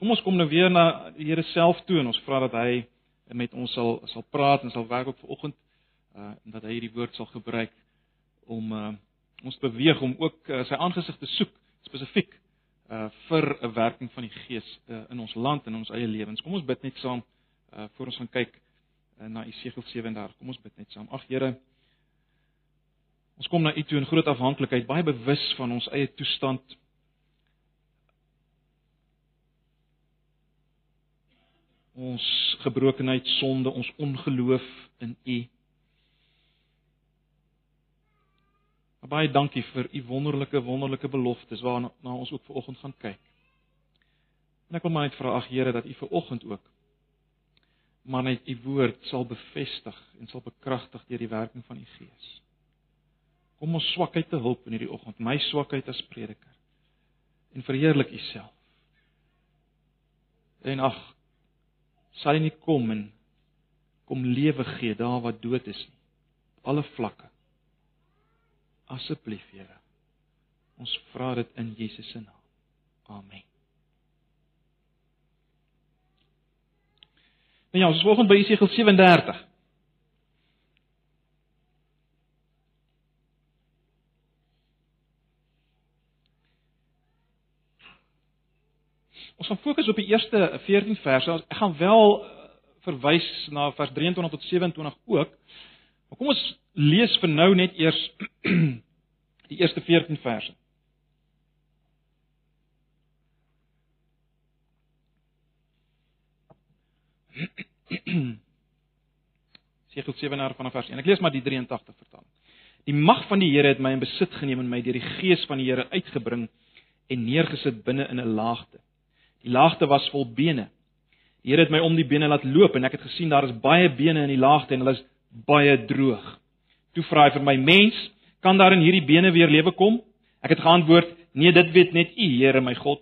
Kom ons kom nou weer na die Here self toe en ons vra dat hy met ons sal sal praat en sal werk op vanoggend uh en dat hy hierdie woord sal gebruik om uh ons beweeg om ook uh, sy aangesig te soek spesifiek uh vir 'n werking van die Gees uh, in ons land en ons eie lewens. Kom ons bid net saam uh voor ons gaan kyk uh, na Esegiel 37. Kom ons bid net saam. Ag Here, ons kom na U toe in groot afhanklikheid, baie bewus van ons eie toestand. Ons gebrokenheid, sonde, ons ongeloof in U. Baie dankie vir u wonderlike wonderlike beloftes waarna ons ook ver oggend gaan kyk. En ek wil maar net vra ag Here dat u ver oggend ook maar net u woord sal bevestig en sal bekragtig deur die werking van u Gees. Kom ons swakheid te hulp in hierdie oggend, my swakheid as prediker. En verheerlik u self. En ag sal nie kom en kom lewe gee daar waar dood is nie. Op alle vlakke asseblief Here. Ons vra dit in Jesus se naam. Amen. Nou ja, ons volgens by Jesaja 37. Ons gaan fokus op die eerste 14 verse. Ek gaan wel eh, verwys na vers 23 tot 27 ook. Maar kom ons lees vir nou net eers die eerste 14 verse. Sekel 7 na vanaf vers 1. Ek lees maar die 83 vertaling. Die mag van die Here het my in besit geneem en my deur die gees van die Here uitgebring en neergesit binne in 'n laagte. Die laagte was vol bene. Die Here het my om die bene laat loop en ek het gesien daar is baie bene in die laagte en hulle is baie droog. Toe vra hy vir my: "Mens, kan daar in hierdie bene weer lewe kom?" Ek het geantwoord: "Nee, dit weet net U, Here my God."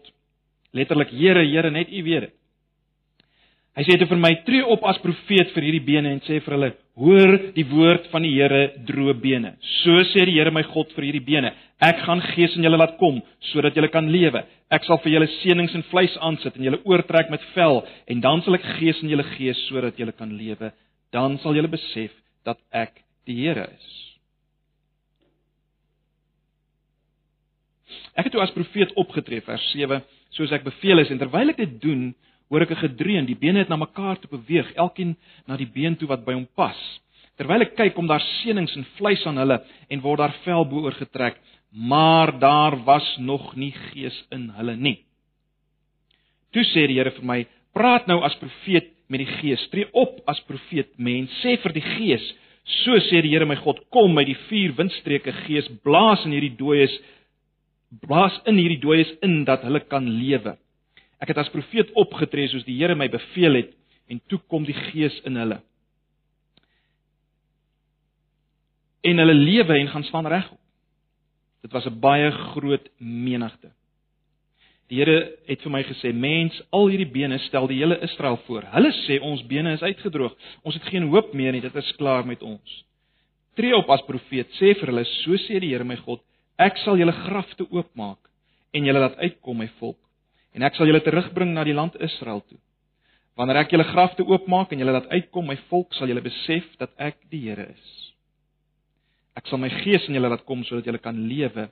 Letterlik: "Here, Here, net U weet dit." Hy sê dit vir my: "Tree op as profeet vir hierdie bene en sê vir hulle: Hoor die woord van die Here, droë bene. So sê die Here my God vir hierdie bene: Ek gaan gees in julle laat kom sodat julle kan lewe. Ek sal vir julle senings en vleis aansit en julle oortrek met vel en dan sal ek gees in julle gee sodat julle kan lewe dan sal julle besef dat ek die Here is. Ek het toe as profeet opgetree vers 7 soos ek beveel is en terwyl ek dit doen hoor ek 'n gedreun die bene het na mekaar toe beweeg elkeen na die been toe wat by hom pas terwyl ek kyk om daar senings en vleis aan hulle en word daar vel bo oor getrek maar daar was nog nie gees in hulle nie toe sê die Here vir my praat nou as profeet met die Gees. Tree op as profeet, mens. Sê vir die Gees, so sê die Here my God, kom met die vier windstreke Gees, blaas in hierdie dooies, blaas in hierdie dooies in dat hulle kan lewe. Ek het as profeet opgetree soos die Here my beveel het en toe kom die Gees in hulle. En hulle lewe en gaan staan reg. Dit was 'n baie groot menigte. Die Here het vir my gesê: "Mens, al hierdie bene stel die hele Israel voor. Hulle sê ons bene is uitgedroog. Ons het geen hoop meer nie. Dit is klaar met ons." Tree op as profeet, sê vir hulle: "So sê die Here my God: Ek sal julle grafte oopmaak en julle laat uitkom, my volk, en ek sal julle terugbring na die land Israel toe. Wanneer ek julle grafte oopmaak en julle laat uitkom, my volk, sal julle besef dat ek die Here is. Ek sal my gees in julle laat kom sodat julle kan lewe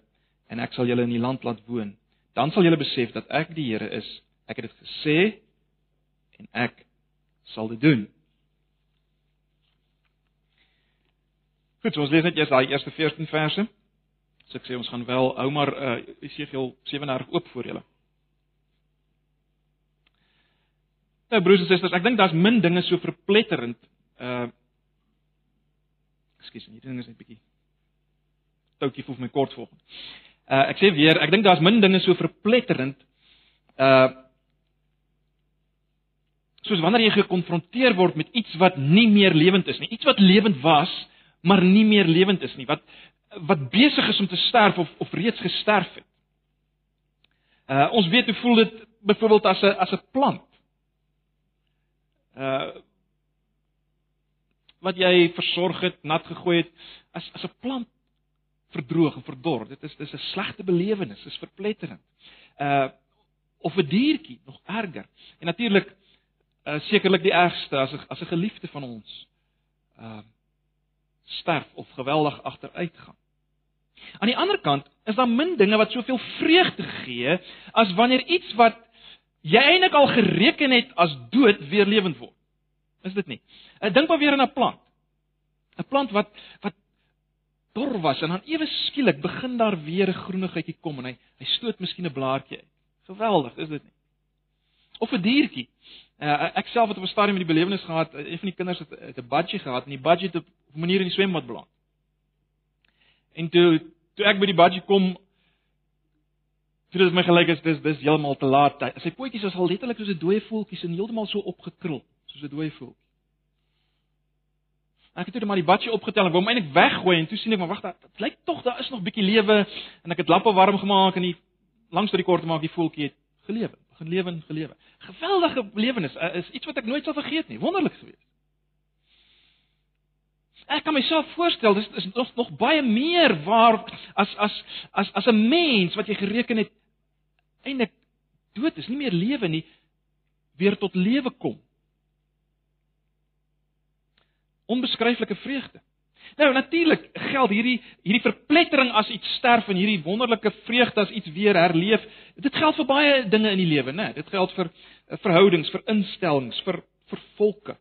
en ek sal julle in die land laat woon." dan sal julle besef dat ek die Here is. Ek het dit gesê en ek sal dit doen. Goed, ons lees net eers daai eerste 14 verse. So ek sê ons gaan wel hou maar uh, Esegiel 37 oop vir julle. Nou broers en susters, ek dink daar's min dinge so verpletterend. Uh Ekskuus, hierdie ding is net bietjie toukie voel my kort volgens. Uh ek sê weer, ek dink daar's min dinge so verpletterend uh soos wanneer jy gekonfronteer word met iets wat nie meer lewend is nie, iets wat lewend was, maar nie meer lewend is nie, wat wat besig is om te sterf of of reeds gesterf het. Uh ons weet hoe voel dit byvoorbeeld as 'n as 'n plant. Uh wat jy versorg het, nat gegooi het, as as 'n plant verdroog en verdor. Dit is dis 'n slegte belewenis, dis verpletterend. Uh of 'n diertjie, nog erger. En natuurlik uh sekerlik die ergste as 'n as 'n geliefde van ons uh sterf of geweldig agteruit gaan. Aan die ander kant is daar min dinge wat soveel vreugde gee as wanneer iets wat jy eintlik al gereken het as dood weer lewend word. Is dit nie? Ek dink maar weer aan 'n plant. 'n Plant wat wat dor was en dan ewe skielik begin daar weer 'n groenigheidjie kom en hy hy stoot miskien 'n blaartjie uit. Geweldig, is dit nie? Of 'n diertjie. Uh, ek self het op 'n stadium die belewenis gehad, een van die kinders het, het 'n budgie gehad en die budgie het op 'n manier in die swembad beland. En toe toe ek by die budgie kom, toe dit my gelyk is dis dis heeltemal te laat. Sy pootjies was al letterlik soos 'n dooie voeltjies en heeltemal so opgekrul, soos 'n dooie voeltjie. Ek het toe maar die budgie opgetel en wou hom eintlik weggooi en toe sien ek maar wag, dit lyk tog daar is nog bietjie lewe en ek het lappe warm gemaak en die langs tot die kort maak die voeltjie het gelewe begin lewe en gelewe. Geweldige belewenis, uh, is iets wat ek nooit sal vergeet nie. Wonderlik geweest. Ek kan myself voorstel, dis is nog nog baie meer waar as as as as 'n mens wat jy gereken het eintlik dood is, nie meer lewe nie, weer tot lewe kom. Onbeskryflike vreugde. Nou natuurlik geld hierdie hierdie verplettering as iets sterf en hierdie wonderlike vreugde as iets weer herleef. Dit geld vir baie dinge in die lewe, né? Dit geld vir eh, verhoudings, vir instellings, vir vir volke.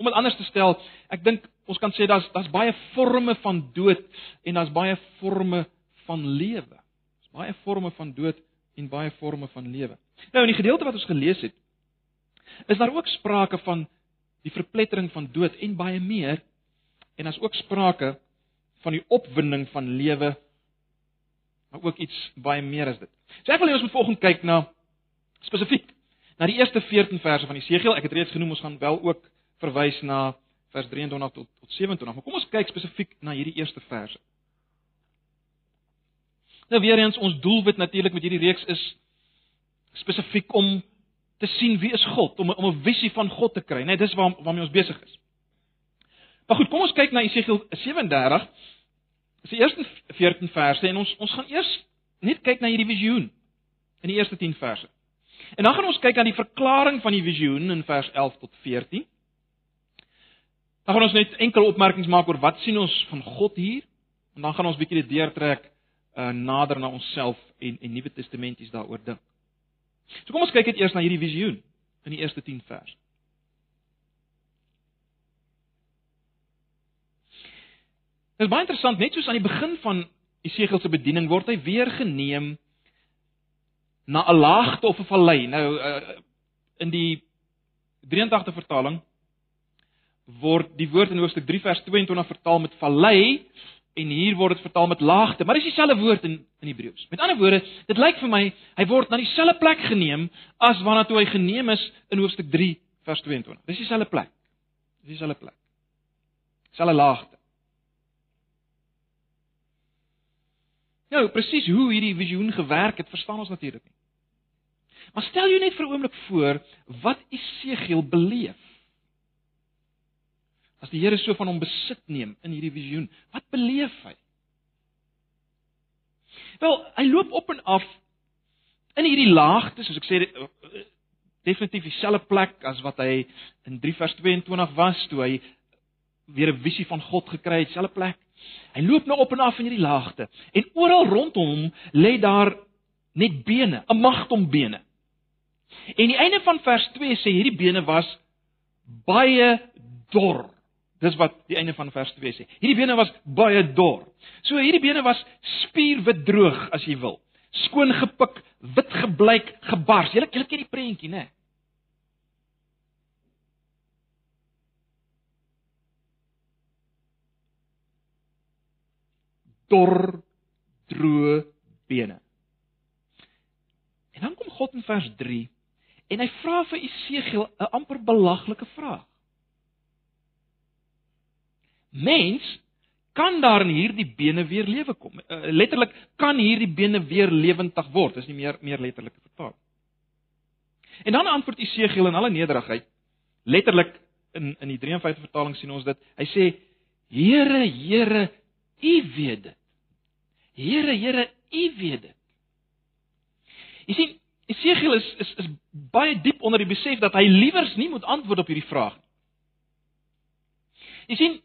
Om dit anders te stel, ek dink ons kan sê daar's daar's baie forme van dood en daar's baie forme van lewe. Daar's baie forme van dood en baie forme van lewe. Nou in die gedeelte wat ons gelees het, is daar ook sprake van die verplettering van dood en baie meer En as ook sprake van die opwinding van lewe maar ook iets baie meer as dit. So ek wil hê ons moet volgens kyk na spesifiek na die eerste 14 verse van Jesegiel. Ek het reeds genoem ons gaan wel ook verwys na vers 23 tot tot 27, maar kom ons kyk spesifiek na hierdie eerste verse. Nou weer eens ons doelwit natuurlik met hierdie reeks is spesifiek om te sien wie is God, om om 'n visie van God te kry, né? Nee, dis waar waarmee ons besig is. Maar goed, kom ons kyk na Jesegiel 37. Dis die eerste 14 verse en ons ons gaan eers net kyk na hierdie visioen in die eerste 10 verse. En dan gaan ons kyk aan die verklaring van die visioen in vers 11 tot 14. Dan gaan ons net enkele opmerkings maak oor wat sien ons van God hier en dan gaan ons bietjie dit deurtrek uh, nader na onsself en en Nuwe Testamenties daaroor dink. So kom ons kyk net eers na hierdie visioen in die eerste 10 verse. Dit is baie interessant, net soos aan die begin van Esegiel se bediening word hy weer geneem na 'n laagte of 'n vallei. Nou uh, in die 83 vertaling word die woord in hoofstuk 3 vers 22 vertaal met vallei en hier word dit vertaal met laagte, maar dis dieselfde woord in in Hebreëus. Met ander woorde, dit lyk vir my hy word na dieselfde plek geneem as waarna toe hy geneem is in hoofstuk 3 vers 22. Dis dieselfde plek. Dis dieselfde plek. Dieselfde laagte. Nou, presies hoe hierdie visioen gewerk het, verstaan ons natuurlik nie. Maar stel jou net vir 'n oomblik voor wat Esegiel beleef. As die Here so van hom besit neem in hierdie visioen, wat beleef hy? Wel, hy loop op en af in hierdie laagte, soos ek sê, definitief dieselfde plek as wat hy in 3 vers 22 was toe hy weer 'n visie van God gekry het, dieselfde plek. Hy loop nou op en af in hierdie laagte en oral rondom hom lê daar net bene, 'n magtom bene. En die einde van vers 2 sê hierdie bene was baie dor. Dis wat die einde van vers 2 sê. Hierdie bene was baie dor. So hierdie bene was spierwit droog as jy wil. Skoon gepik, wit gebleik, gebars. Julle julle ken die prentjie, né? Nee? dor droë bene. En dan kom God in vers 3 en hy vra vir Esegiel 'n amper belaglike vraag. Mens, kan daar in hierdie bene weer lewe kom? Uh, letterlik kan hierdie bene weer lewendig word. Dis nie meer meer letterlike vertaling. En dan antwoord Esegiel in alle nederigheid, letterlik in in die 53 vertaling sien ons dit. Hy sê: "Here, Here, U weet dit." Here, Here, U weet dit. Jy sien, Esegiel is is is baie diep onder die besef dat hy liewers nie moet antwoord op hierdie vraag nie. Jy sien,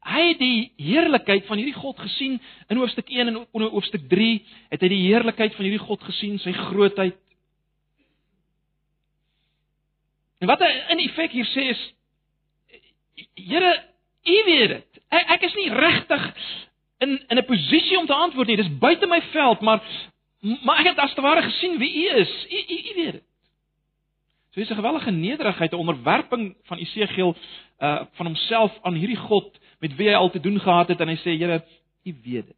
hy het die heerlikheid van hierdie God gesien in hoofstuk 1 en in hoofstuk 3 het hy die heerlikheid van hierdie God gesien, sy grootheid. En wat hy in effek hier sê is Here, U weet dit. Ek, ek is nie regtig in in 'n posisie om te antwoord nie. Dis buite my veld, maar maar ek het as te ware gesien wie U is. U U, u weet dit. So dis 'n gewellige nederigheid, 'n onderwerping van Esegiel uh van homself aan hierdie God met wie hy al te doen gehad het en hy sê Here, U weet dit.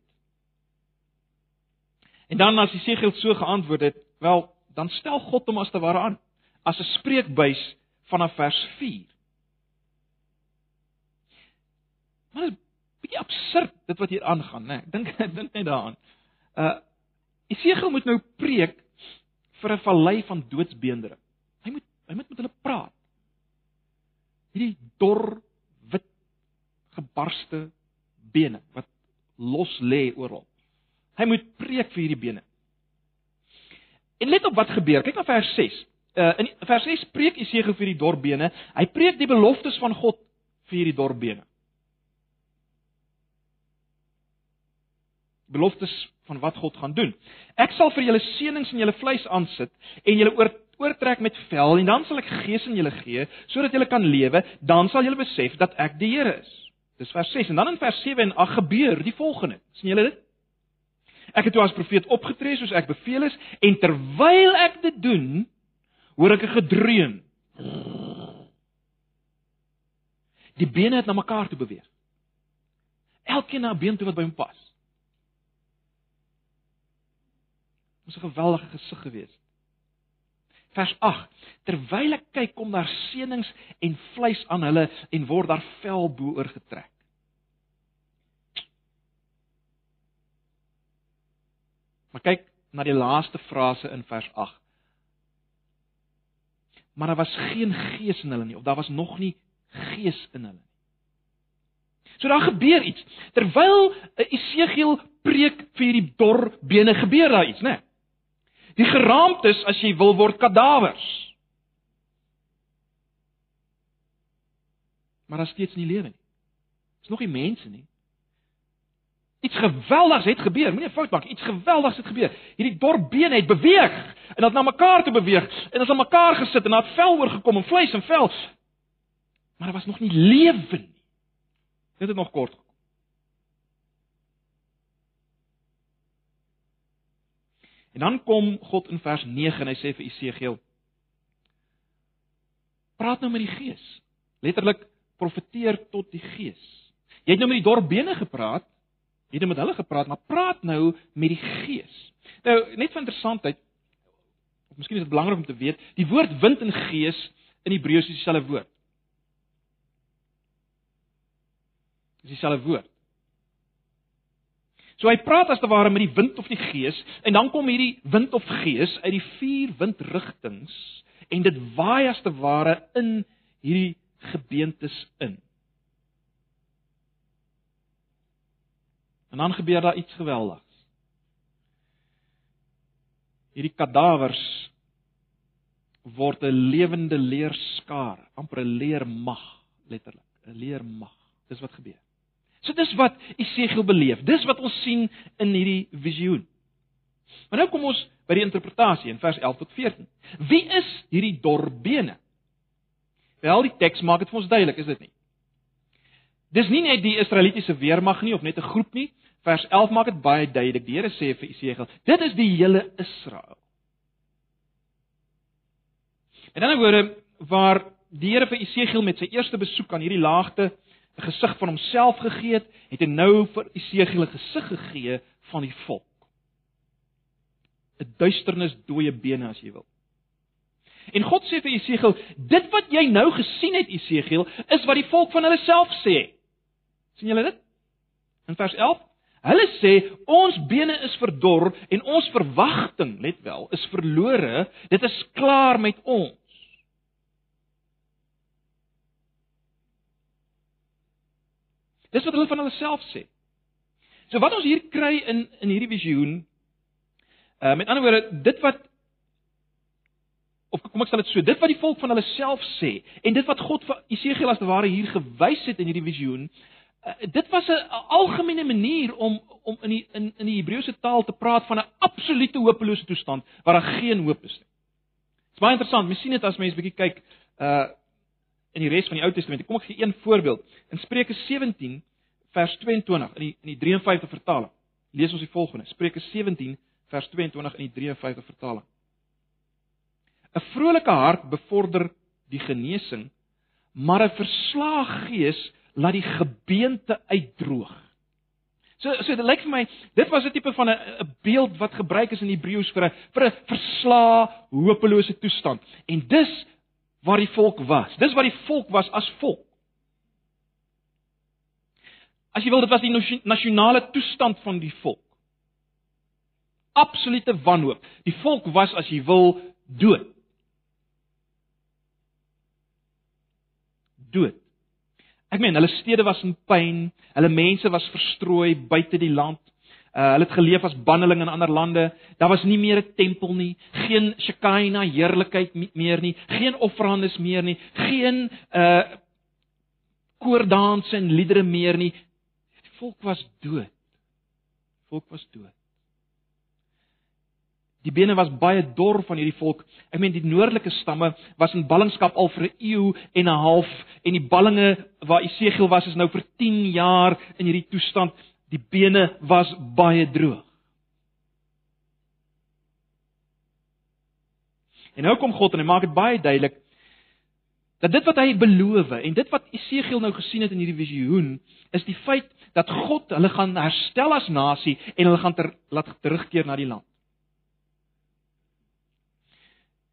En dan as Esegiel so geantwoord het, wel, dan stel God hom as te ware aan as 'n spreekbuis vanaf vers 4. Maar dit is bietjie absurd dit wat hier aangaan, né? Ek dink ek dink net daaraan. Uh Esegiel moet nou preek vir 'n vallei van doodsbeendere. Hy moet hy moet met hulle praat. Hierdie dor, gebarste bene wat los lê oral. Hy moet preek vir hierdie bene. En let op wat gebeur. Kyk na vers 6. Uh in vers 6 preek Esegiel vir die dorbene. Hy preek die beloftes van God vir hierdie dorbene. beloftes van wat God gaan doen. Ek sal vir julle seënings in julle vleis aansit en julle oor oortrek met vel en dan sal ek gees in julle gee sodat julle kan lewe, dan sal julle besef dat ek die Here is. Dis vers 6 en dan in vers 7 en 8 gebeur die volgende. sien julle dit? Ek het toe as profeet opgetree soos ek beveel is en terwyl ek dit doen, hoor ek 'n gedreun. Die bene het na mekaar toe beweeg. Elkeen na 'n been toe wat by hom pas. was 'n geweldige gesig geweest. Vers 8: Terwyl ek kyk, kom daar seënings en vleis aan hulle en word daar vel bo oor getrek. Maar kyk na die laaste frase in vers 8. Maar daar was geen gees in hulle nie of daar was nog nie gees in hulle nie. So daar gebeur iets. Terwyl Esegiel preek vir hierdie dor bene, gebeur daar iets, né? Nee? Die geraamtes, as jy wil, word kadawers. Maar daar steeds nie lewe nie. Dis nog nie mense nie. Iets geweldigs het gebeur. Moenie fout maak. Iets geweldigs het gebeur. Hierdie dorp bene het beweeg en het na mekaar toe beweeg en het aan mekaar gesit en het vel oorgekom en vleis en vel. Maar daar was nog nie lewe nie. Dit het nog kort En dan kom God in vers 9 en hy sê vir Esegiel: Praat nou met die Gees. Letterlik profeteer tot die Gees. Jy het nou met die dorp bene gepraat. Jy het met hulle gepraat, maar praat nou met die Gees. Nou, net van interessantheid, of miskien is dit belangrik om te weet, die woord wind en gees in Hebreëus is dieselfde woord. Dis dieselfde woord. So hy praat as te ware met die wind of die gees en dan kom hierdie wind of gees uit die vier windrigtings en dit waai as te ware in hierdie gebeentes in. En dan gebeur daar iets geweldigs. Hierdie kadawers word 'n lewende leerskaar, amper 'n leermag letterlik, 'n leermag. Dis wat gebeur. So dis wat Esegiel beleef. Dis wat ons sien in hierdie visioen. Maar nou kom ons by die interpretasie in vers 11 tot 14. Wie is hierdie dorbene? Wel, die teks maak dit vir ons duidelik, is dit nie? Dis nie net die Israelitiese weermag nie of net 'n groep nie. Vers 11 maak dit baie duidelik. Die Here sê vir Esegiel, dit is die hele Israel. En dan word waar die Here vir Esegiel met sy eerste besoek aan hierdie laagte 'n gesig van homself gegee het, het hy nou vir Esegiel 'n gesig gegee van die volk. 'n Duisternis, dooie bene as jy wil. En God sê vir Esegiel, dit wat jy nou gesien het Esegiel, is wat die volk van hulle self sê. sien julle dit? In vers 11 Hulle sê ons bene is verdor en ons verwagting, let wel, is verlore. Dit is klaar met ons. Dis wat hulle van hulle self sê. So wat ons hier kry in in hierdie visioen, uh met ander woorde, dit wat of kom ek stel dit so, dit wat die volk van hulle self sê en dit wat God vir Jesegiel as te ware hier gewys het in hierdie visioen, uh, dit was 'n algemene manier om om in die in in die Hebreëse taal te praat van 'n absolute hopelose toestand waar daar geen hoop is nie. Dit is baie interessant. Mens sien dit as mens bietjie kyk uh in die res van die Ou Testament. Kom ek gee een voorbeeld. In Spreuke 17 vers 22 in die in die 53 vertaling. Lees ons die volgende. Spreuke 17 vers 22 in die 53 vertaling. 'n Vrolike hart bevorder die genesing, maar 'n verslae gees laat die gebeente uitdroog. So so dit lyk vir my, dit was 'n tipe van 'n beeld wat gebruik is in Hebreëus vir 'n vir 'n verslae, hopelose toestand. En dis waar die volk was. Dis waar die volk was as volk. As jy wil, dit was die nasionale toestand van die volk. Absolute wanhoop. Die volk was as jy wil dood. Dood. Ek meen, hulle stede was in pyn, hulle mense was verstrooi buite die land. Uh, hulle het geleef as banneling in ander lande. Daar was nie meer 'n tempel nie, geen Shekinah heerlikheid meer nie, geen offerandes meer nie, geen uh koordanse en liedere meer nie. Die volk was dood. Die volk was dood. Die bene was baie dor van hierdie volk. Ek meen die noordelike stamme was in ballingskap al vir 'n eeu en 'n half en die ballinge waar Esegiel was is nou vir 10 jaar in hierdie toestand. Die bene was baie droog. En nou kom God en hy maak dit baie duidelik dat dit wat hy beloof en dit wat Esegiel nou gesien het in hierdie visioen is die feit dat God hulle gaan herstel as nasie en hulle gaan ter, laat terugkeer na die land.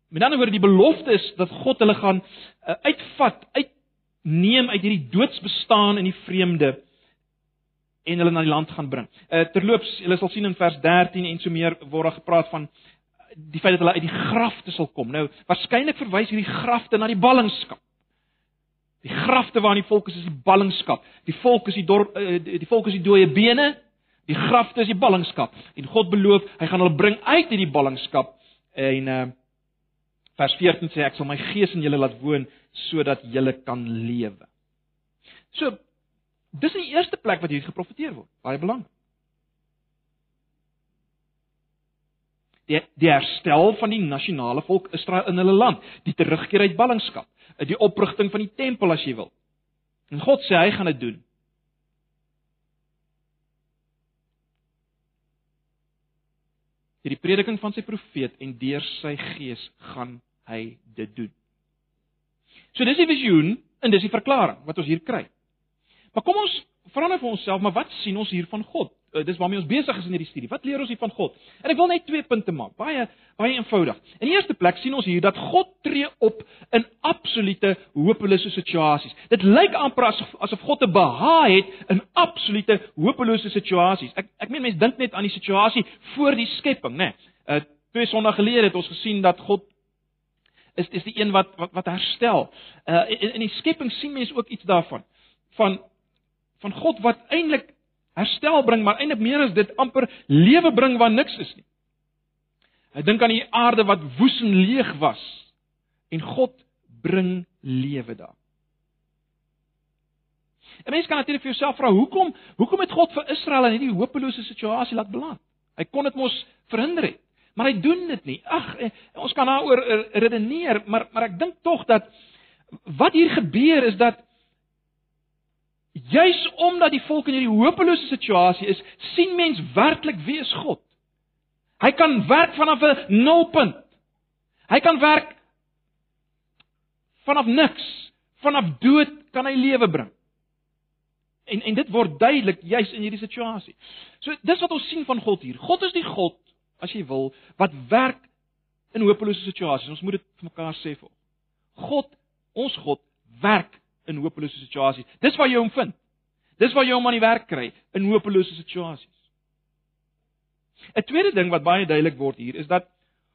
Met ander woorde die belofte is dat God hulle gaan uh, uitvat, uitneem uit hierdie doodsbestaan in die vreemde en hulle na die land gaan bring. Uh, terloops, julle sal sien in vers 13 en so meer word daar gepraat van die feit dat hulle uit die grafte sal kom. Nou, waarskynlik verwys hierdie grafte na die ballingskap. Die grafte waarin die volk is, is die ballingskap. Die volk is die dorp uh, die volk is die dooie bene. Die grafte is die ballingskap. En God beloof, hy gaan hulle bring uit hierdie ballingskap en uh Vers 14 sê ek sal my gees in julle laat woon sodat julle kan lewe. So dis die eerste plek wat hier geprofeteer word. Baie belangrik. Die die herstel van die nasionale volk Israel in hulle land, die terugkeer uit ballingskap, die oprigting van die tempel as jy wil. En God sê hy gaan dit doen. Deur die prediking van sy profeet en deur sy gees gaan hy dit doen. So dis die visioen en dis die verklaring wat ons hier kry. Maar kom ons vra nou vir onsself, maar wat sien ons hier van God? Uh, dis waarmee ons besig is in hierdie studie. Wat leer ons hier van God? En ek wil net twee punte maak. Baie baie eenvoudig. In die eerste plek sien ons hier dat God tree op in absolute hopelose situasies. Dit lyk amper asof asof God 'n behaag het in absolute hopelose situasies. Ek ek meen mense dink net aan die situasie voor die skepping, né? Nee. Uh twee sondae gelede het ons gesien dat God is is die een wat wat, wat herstel. Uh in, in die skepping sien mense ook iets daarvan van van God wat eintlik herstel bring, maar eintlik meer as dit amper lewe bring waar niks is nie. Hy dink aan die aarde wat woes en leeg was en God bring lewe daar. En mense kan natuurlik vir jouself vra, hoekom hoekom het God vir Israel in hierdie hopelose situasie laat beland? Hy kon dit mos verhinder het. Maar hy doen dit nie. Ag, eh, ons kan daaroor redeneer, maar maar ek dink tog dat wat hier gebeur is dat juis omdat die volk in hierdie hopelose situasie is, sien mens werklik wie is God. Hy kan werk vanaf 'n nulpunt. Hy kan werk vanaf niks, vanaf dood kan hy lewe bring. En en dit word duidelik juis in hierdie situasie. So dis wat ons sien van God hier. God is die God as jy wil, wat werk in hopelose situasies. Ons moet dit vir mekaar sê vir. God, ons God werk in hopelose situasies. Dis waar jy hom vind. Dis waar jy hom aan die werk kry in hopelose situasies. 'n Tweede ding wat baie duidelik word hier is dat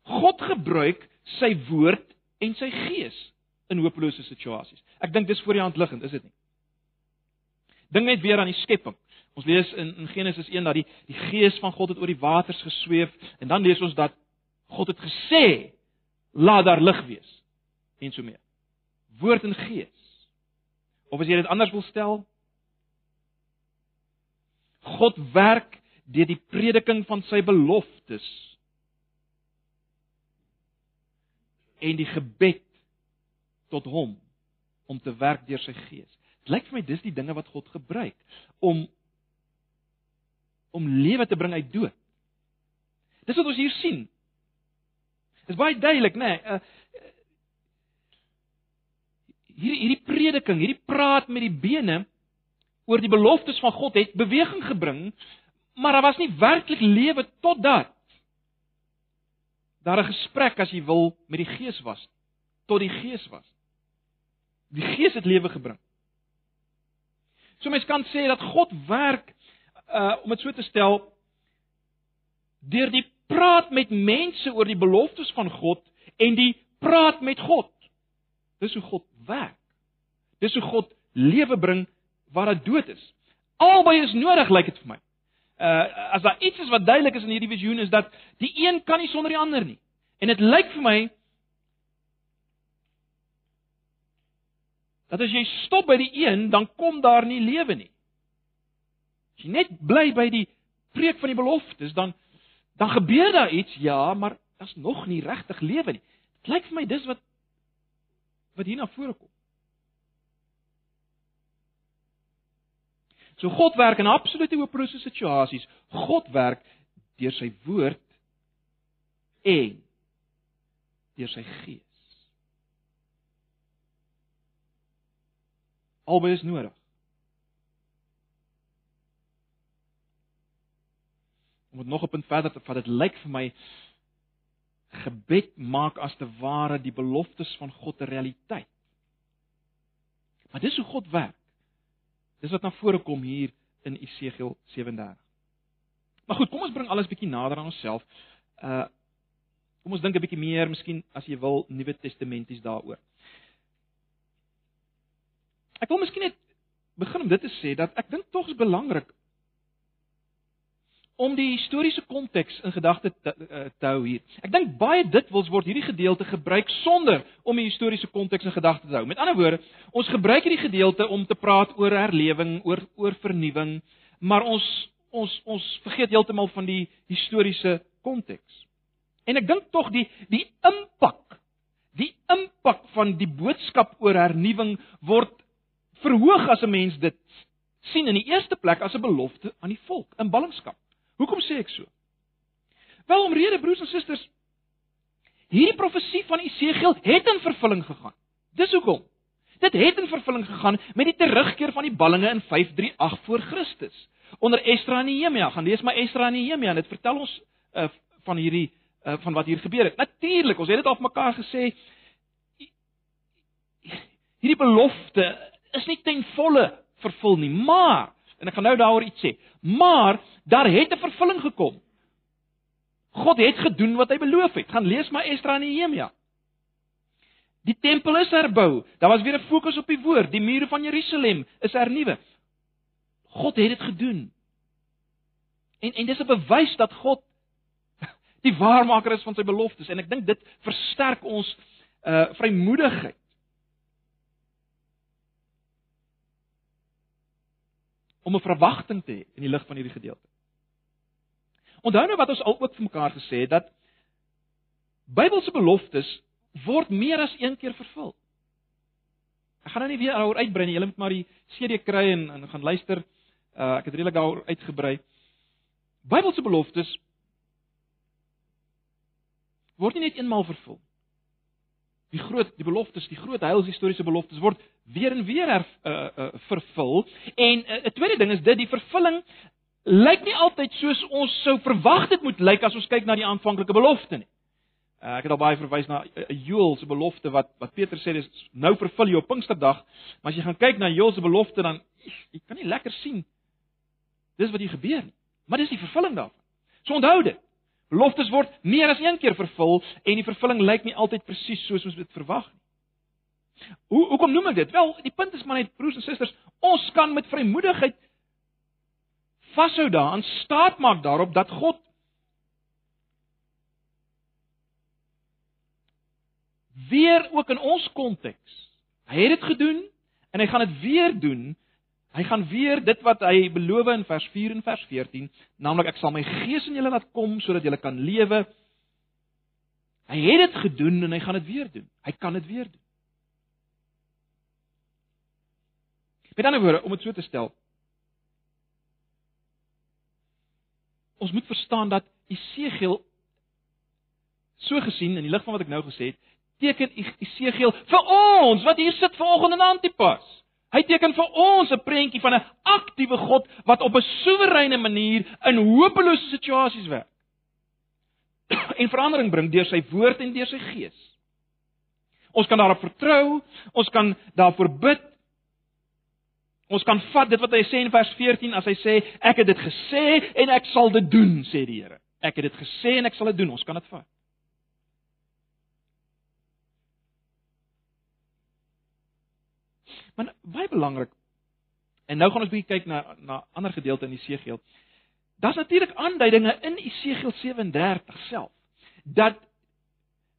God gebruik sy woord en sy gees in hopelose situasies. Ek dink dis voor die hand liggend, is dit nie? Dink net weer aan die skepping. Ons lees in, in Genesis 1 dat die die gees van God het oor die waters gesweef en dan lees ons dat God het gesê laat daar lig wees en so mee. Woord en gees. Of as jy dit anders wil stel, God werk deur die prediking van sy beloftes en die gebed tot hom om te werk deur sy gees. Dit lyk vir my dis die dinge wat God gebruik om om lewe te bring uit dood. Dis wat ons hier sien. Dis baie duidelik, né? Nee, hierdie hierdie prediking, hierdie praat met die bene oor die beloftes van God het beweging gebring, maar daar was nie werklik lewe totdat daar 'n gesprek as jy wil met die Gees was, tot die Gees was. Die Gees het lewe gebring. So mens kan sê dat God werk uh om dit so te stel deur die praat met mense oor die beloftes van God en die praat met God. Dis hoe God werk. Dis hoe God lewe bring waar dit dood is. Albei is nodig lyk dit vir my. Uh as daar iets is wat duidelik is in hierdie visioen is dat die een kan nie sonder die ander nie. En dit lyk vir my dat as jy stop by die een, dan kom daar nie lewe nie. As jy net bly by die preek van die beloftes, dan dan gebeur daar iets, ja, maar daar's nog nie regtig lewe nie. Dit lyk vir my dis wat wat hier na vore kom. So God werk in absolute hopelose situasies. God werk deur sy woord en deur sy gees. Albei is nodig. om dit nog 'n punt verder te vat, dit lyk vir my gebed maak as te ware die beloftes van God 'n realiteit. Maar dis hoe God werk. Dis wat na vore kom hier in Esegiel 37. Maar goed, kom ons bring alles bietjie nader aan onsself. Uh kom ons dink 'n bietjie meer, miskien as jy wil, Nuwe Testamenties daaroor. Ek wil miskien net begin om dit te sê dat ek dink tog is belangrik om die historiese konteks in gedagte te, eh, te hou hier. Ek dink baie dikwels word hierdie gedeelte gebruik sonder om die historiese konteks in gedagte te hou. Met ander woorde, ons gebruik hierdie gedeelte om te praat oor herlewing, oor oor vernuwing, maar ons ons ons vergeet heeltemal van die historiese konteks. En ek dink tog die die impak, die impak van die boodskap oor hernuwing word verhoog as 'n mens dit sien in die eerste plek as 'n belofte aan die volk in ballingskap. Hoekom sê ek so? Wel omrede broers en susters, hierdie profesie van Esegiel het in vervulling gegaan. Dis hoekom. Dit het in vervulling gegaan met die terugkeer van die ballinge in 538 voor Christus. Onder Esdra en Nehemia, gaan lees maar Esdra en Nehemia en dit vertel ons uh, van hierdie uh, van wat hier gebeur het. Natuurlik, ons het dit al mekaar gesê hierdie belofte is nie ten volle vervul nie, maar en ek gaan nou daaroor iets sê, maar daar het 'n vervulling gekom. God het gedoen wat hy beloof het. Gaan lees maar Esdra en Nehemia. Die tempel is herbou. Daar was weer 'n fokus op die woord. Die mure van Jerusalem is hernuwe. God het dit gedoen. En en dis 'n bewys dat God die waarmaker is van sy beloftes en ek dink dit versterk ons uh vrymoedigheid. Om 'n verwagting te hê in die lig van hierdie gedeelte. Onthou nou wat ons al ook vir mekaar gesê het dat Bybelse beloftes word meer as een keer vervul. Ek gaan nou nie weer daaroor uitbrei nie. Julle moet maar die CD kry en, en gaan luister. Uh, ek het redelik daaroor uitgebrei. Bybelse beloftes word nie net eenmaal vervul. Die groot die beloftes, die groot heilshistoriese beloftes word weer en weer her, uh, uh, vervul. En 'n uh, tweede ding is dit die vervulling lyk nie altyd soos ons sou verwag dit moet lyk as ons kyk na die aanvanklike belofte nie. Uh, ek het al baie verwys na uh, Joel se belofte wat wat Petrus sê dis nou vervul jy op Pinksterdag, maar as jy gaan kyk na Joel se belofte dan jy kan nie lekker sien dis wat hier gebeur nie. Maar dis die vervulling daarvan. So onthou dit. Beloftes word meer as een keer vervul en die vervulling lyk nie altyd presies soos ons dit verwag nie. Hoe hoekom noem ek dit? Wel, die punt is maar net broers en susters, ons kan met vrymoedigheid vashou daaraan, staat maak daarop dat God weer ook in ons konteks. Hy het dit gedoen en hy gaan dit weer doen. Hy gaan weer dit wat hy beloof in vers 4 en vers 14, naamlik ek sal my gees in julle laat kom sodat julle kan lewe. Hy het dit gedoen en hy gaan dit weer doen. Hy kan dit weer doen. Met ander woorde, om dit so te stel, ons moet verstaan dat Esegiel so gesien in die lig van wat ek nou gesê het, teken Esegiel vir ons wat hier sit vanoggend in Antipas. Hy teken vir ons 'n prentjie van 'n aktiewe God wat op 'n soewereine manier in hopelose situasies werk. en verandering bring deur sy woord en deur sy gees. Ons kan daarop vertrou, ons kan daarvoor bid. Ons kan vat dit wat hy sê in vers 14 as hy sê ek het dit gesê en ek sal dit doen, sê die Here. Ek het dit gesê en ek sal dit doen. Ons kan dit vat. Maar baie belangrik. En nou gaan ons bietjie kyk na na ander gedeelte in Esegiel. Daar's natuurlik aanduidinge in Esegiel 37 self dat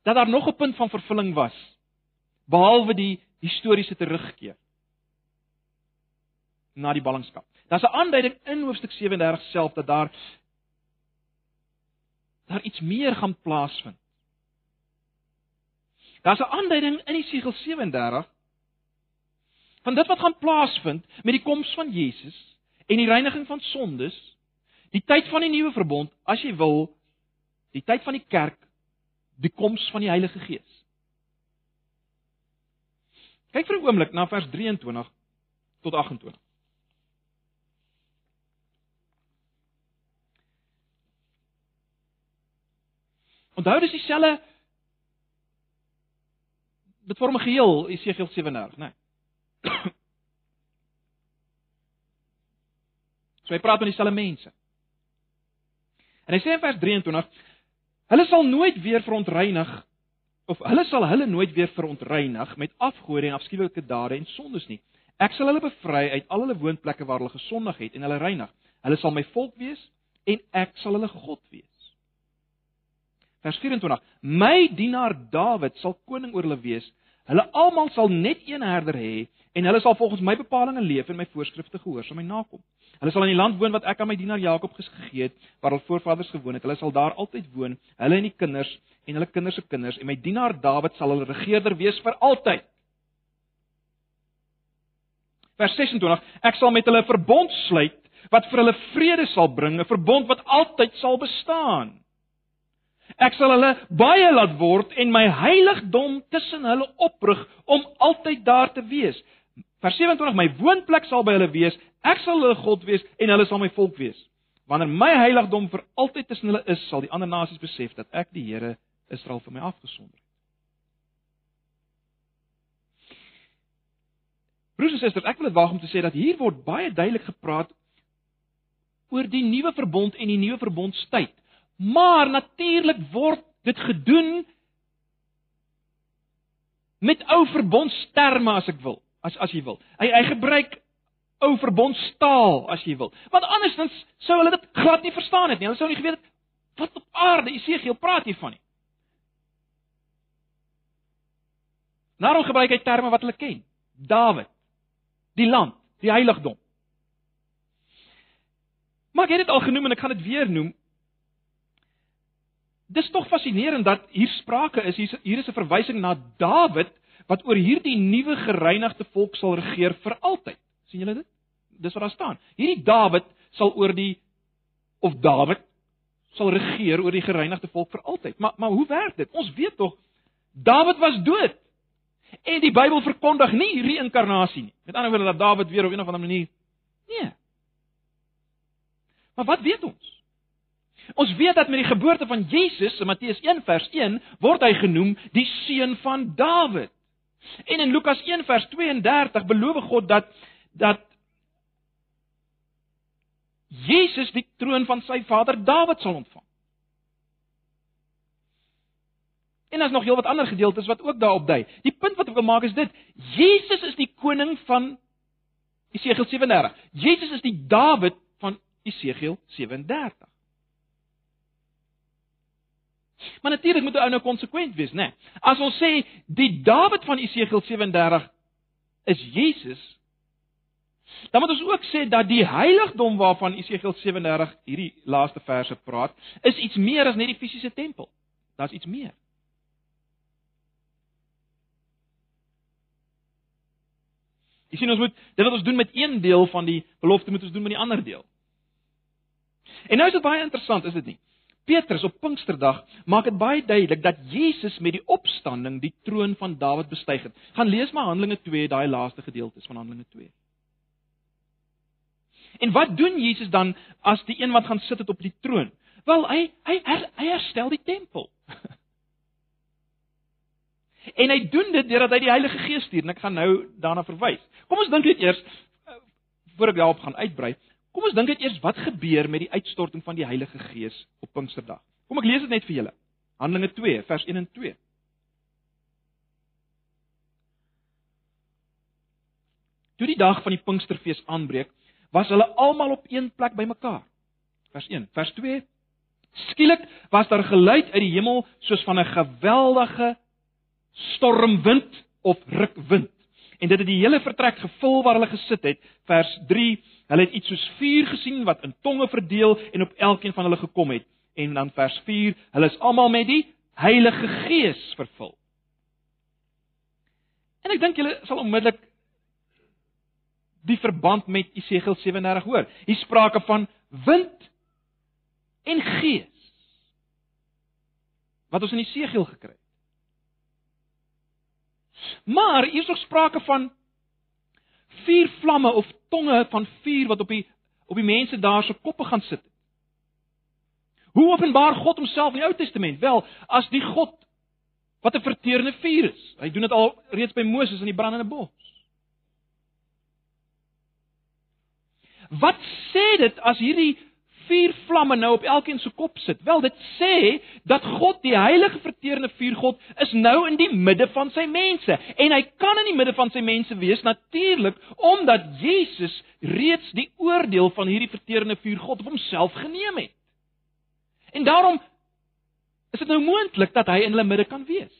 dat daar nog 'n punt van vervulling was behalwe die historiese terugkeer na die ballingskap. Daar's 'n aanduiding in hoofstuk 37 self dat daar daar iets meer gaan plaasvind. Daar's 'n aanduiding in Esegiel 37 van dit wat gaan plaasvind met die koms van Jesus en die reiniging van sondes, die tyd van die nuwe verbond, as jy wil, die tyd van die kerk, die koms van die Heilige Gees. Kyk vir 'n oomblik na vers 23 tot 28. Onthou dis dieselfde dit vorm 'n geheel Esegiel 37, né? Nee. So hy praat met dieselfde mense. En hy sê in vers 23: Hulle sal nooit weer verontreinig of hulle sal hulle nooit weer verontreinig met afgode en afskuwelike dade en sondes nie. Ek sal hulle bevry uit al hulle woonplekke waar hulle gesondig het en hulle reinig. Hulle sal my volk wees en ek sal hulle God wees. Vers 24: My dienaar Dawid sal koning oor hulle wees. Hulle almal sal net een herder hê en hulle sal volgens my bepalinge leef en my voorskrifte gehoorsaam en nakom. Hulle sal in die land woon wat ek aan my dienaar Jakob gegee het, waar hul voorvaders gewoon het. Hulle sal daar altyd woon, hulle en die kinders en hulle kinders se kinders en my dienaar Dawid sal hulle regerder wees vir altyd. Vers 26: Ek sal met hulle 'n verbond sluit wat vir hulle vrede sal bring, 'n verbond wat altyd sal bestaan. Ek sal hulle baie laat word en my heiligdom tussen hulle oprig om altyd daar te wees. Vers 27: My woonplek sal by hulle wees. Ek sal hulle God wees en hulle sal my volk wees. Wanneer my heiligdom vir altyd tussen hulle is, sal die ander nasies besef dat ek die Here Israel vir my afgesonder het. Broers en susters, ek wil dit waag om te sê dat hier word baie duidelik gepraat oor die nuwe verbond en die nuwe verbondstyd. Maar natuurlik word dit gedoen met ou verbondsterme as ek wil, as as jy wil. Hy hy gebruik ou verbondstaal as jy wil. Want andersins sou hulle dit glad nie verstaan het nie. Hulle sou nie geweet het wat op aarde Esegiel praat hiervan nie. Daarom gebruik hy terme wat hulle ken. Dawid, die land, die heiligdom. Maar ek het dit al genoem en ek gaan dit weer noem. Dis tog fascinerend dat hier sprake is hier hier is 'n verwysing na Dawid wat oor hierdie nuwe gereinigde volk sal regeer vir altyd. sien julle dit? Dis wat daar staan. Hierdie Dawid sal oor die of Dawid sal regeer oor die gereinigde volk vir altyd. Maar maar hoe werk dit? Ons weet tog Dawid was dood. En die Bybel verkondig nie reïnkarnasie nie. Met ander woorde dat Dawid weer op 'n of ander manier Nee. Maar wat weet ons? Ons weet dat met die geboorte van Jesus in Matteus 1 vers 1 word hy genoem die seun van Dawid. En in Lukas 1 vers 32 beloof God dat dat Jesus die troon van sy vader Dawid sal ontvang. En daar's nog heelwat ander gedeeltes wat ook daarop dui. Die punt wat ek wil maak is dit: Jesus is die koning van Esegiel 37. Jesus is die Dawid van Esegiel 37. Maar natuurlik moet 'n ou nou konsekwent wees, né? Nee. As ons sê die Dawid van Esegiel 37 is Jesus, dan moet ons ook sê dat die heiligdom waarvan Esegiel 37 hierdie laaste verse praat, is iets meer as net die fisiese tempel. Daar's iets meer. Jy sien ons moet dit wat ons doen met een deel van die belofte moet ons doen met die ander deel. En nou is dit baie interessant, is dit nie? Petrus op Pinksterdag maak dit baie duidelik dat Jesus met die opstanding die troon van Dawid bestyg het. Gaan lees maar Handelinge 2, daai laaste gedeeltes van Handelinge 2. En wat doen Jesus dan as die een wat gaan sit het op die troon? Wel, hy hy hy herstel die tempel. en hy doen dit deurdat hy die Heilige Gees stuur en ek gaan nou daarna verwys. Kom ons dink net eers eh, voor ek daarop gaan uitbrei. Kom ons dink net eers wat gebeur met die uitstorting van die Heilige Gees op Pinksterdag. Kom ek lees dit net vir julle. Handelinge 2 vers 1 en 2. Toe die dag van die Pinksterfees aanbreek, was hulle almal op een plek bymekaar. Vers 1. Vers 2. Skielik was daar geluid uit die hemel soos van 'n geweldige stormwind of rukwind. En dit het die hele vertrek gevul waar hulle gesit het. Vers Hulle het iets soos vuur gesien wat in tonge verdeel en op elkeen van hulle gekom het. En dan vers 4, hulle is almal met die Heilige Gees vervul. En ek dink julle sal onmiddellik die verband met Esegiel 37 hoor. Hier sprake van wind en gees. Wat ons in Esegiel gekry het. Maar hier is ook sprake van vier vlamme of tonge van vuur wat op die op die mense daar se koppe gaan sit. Hoe openbaar God homself in die Ou Testament? Wel, as die God wat 'n verterende vuur is. Hy doen dit al reeds by Moses in die brandende bos. Wat sê dit as hierdie vier vlamme nou op elkeen se kop sit. Wel, dit sê dat God, die heilige verterende vuur God, is nou in die midde van sy mense. En hy kan in die midde van sy mense wees natuurlik omdat Jesus reeds die oordeel van hierdie verterende vuur God op homself geneem het. En daarom is dit nou moontlik dat hy in hulle midde kan wees.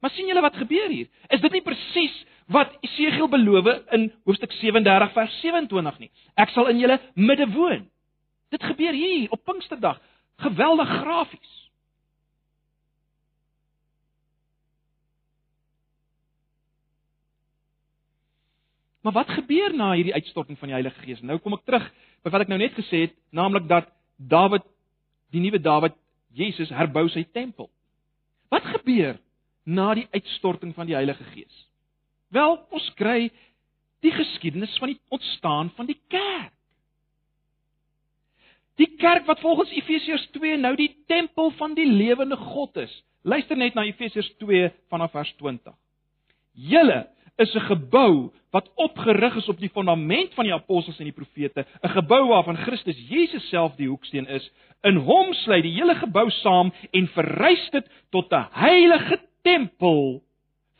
Maar sien julle wat gebeur hier? Is dit nie presies wat Esegiel beloof in hoofstuk 37 vers 27 nie? Ek sal in julle midde woon. Dit gebeur hier op Pinksterdag. Geweldig grafies. Maar wat gebeur na hierdie uitstorting van die Heilige Gees? Nou kom ek terug by wat ek nou net gesê het, naamlik dat Dawid die nuwe Dawid Jesus herbou sy tempel. Wat gebeur na die uitstorting van die Heilige Gees? Wel, ons kry die geskiedenis van die ontstaan van die kerk. Die kerk wat volgens Efesiërs 2 nou die tempel van die lewende God is. Luister net na Efesiërs 2 vanaf vers 20. Julle is 'n gebou wat opgerig is op die fondament van die apostels en die profete, 'n gebou waarvan Christus Jesus self die hoeksteen is. In hom sluit die hele gebou saam en verrys dit tot 'n heilige tempel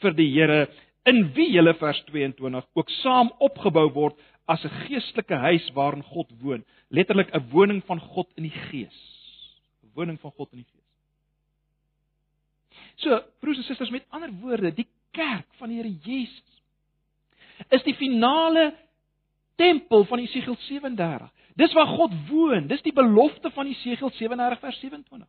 vir die Here in wie julle vers 22 ook saam opgebou word as 'n geestelike huis waarin God woon, letterlik 'n woning van God in die gees. 'n Woning van God in die gees. So, broers en susters, met ander woorde, die kerk van die Here Jesus is die finale tempel van Jesegiel 37. Dis waar God woon. Dis die belofte van Jesegiel 37 vers 27.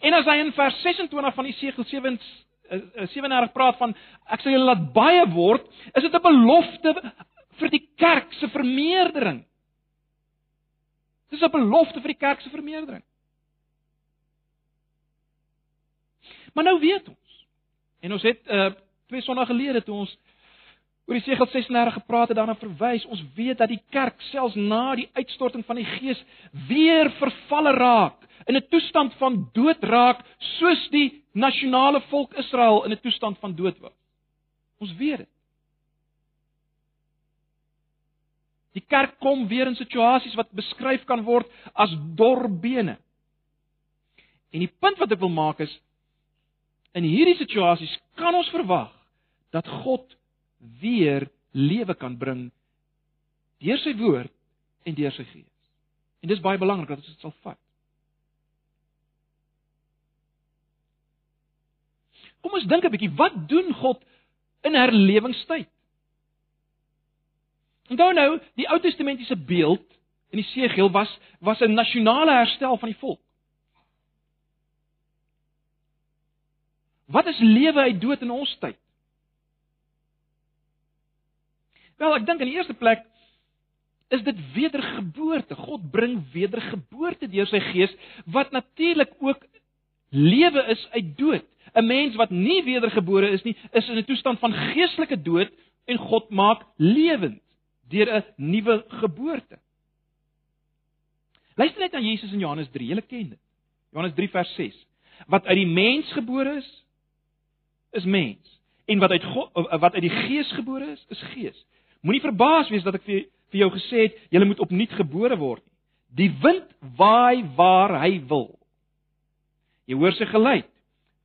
En as hy in vers 26 van Jesegiel 37 praat van ek sal julle laat baie word, is dit 'n belofte vir die kerk se vermeerdering. Dis 'n belofte vir die kerk se vermeerdering. Maar nou weet ons. En ons het uh twee sonna gelede toe ons oor die Segel 36 gepraat het daarna verwys, ons weet dat die kerk selfs na die uitstorting van die Gees weer vervalle raak, in 'n toestand van dood raak, soos die nasionale volk Israel in 'n toestand van dood was. Ons weet dit. Die kerk kom weer in situasies wat beskryf kan word as dorbene. En die punt wat ek wil maak is in hierdie situasies kan ons verwag dat God weer lewe kan bring deur sy woord en deur sy gees. En dis baie belangrik dat ons dit sal vat. Kom ons dink 'n bietjie, wat doen God in herlewingstyd? Onthou nou, die Ou Testamentiese beeld in die Segel was was 'n nasionale herstel van die volk. Wat is lewe uit dood in ons tyd? Wel, ek dink in die eerste plek is dit wedergeboorte. God bring wedergeboorte deur sy gees wat natuurlik ook lewe is uit dood. 'n Mens wat nie wedergebore is nie, is in 'n toestand van geestelike dood en God maak lewend deur 'n nuwe geboorte. Luister net na Jesus in Johannes 3, julle ken dit. Johannes 3 vers 6. Wat uit die mens gebore is, is mens. En wat uit God wat uit die gees gebore is, is gees. Moenie verbaas wees dat ek vir vir jou gesê het jy moet opnuut gebore word. Die wind waai waar hy wil. Jy hoor sy geluid,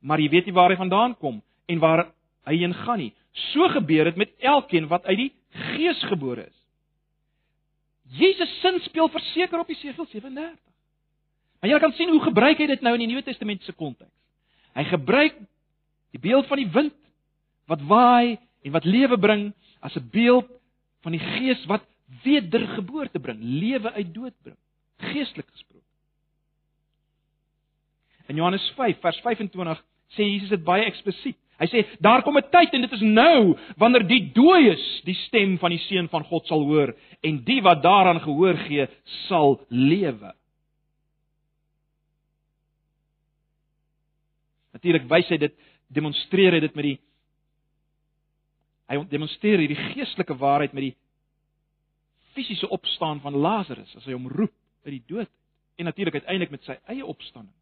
maar jy weet nie waar hy vandaan kom en waar hy heen gaan nie. So gebeur dit met elkeen wat uit die Gees gebore is. Jesus sin speel verseker op Jesegiel 37. Maar jy kan sien hoe gebruik hy dit nou in die Nuwe Testamentiese konteks. Hy gebruik die beeld van die wind wat waai en wat lewe bring as 'n beeld van die Gees wat wedergeboorte bring, lewe uit dood bring, geestelik gesproke. In Johannes 5 vers 25 sê Jesus dit baie eksplisiet. Hy sê daar kom 'n tyd en dit is nou wanneer die dooies die stem van die seun van God sal hoor en die wat daaraan gehoor gee sal lewe. Natuurlik wys hy dit demonstreer hy dit met die hy demonstreer hierdie geestelike waarheid met die fisiese opstaan van Lazarus as hy hom roep uit die dood en natuurlik uiteindelik met sy eie opstanding.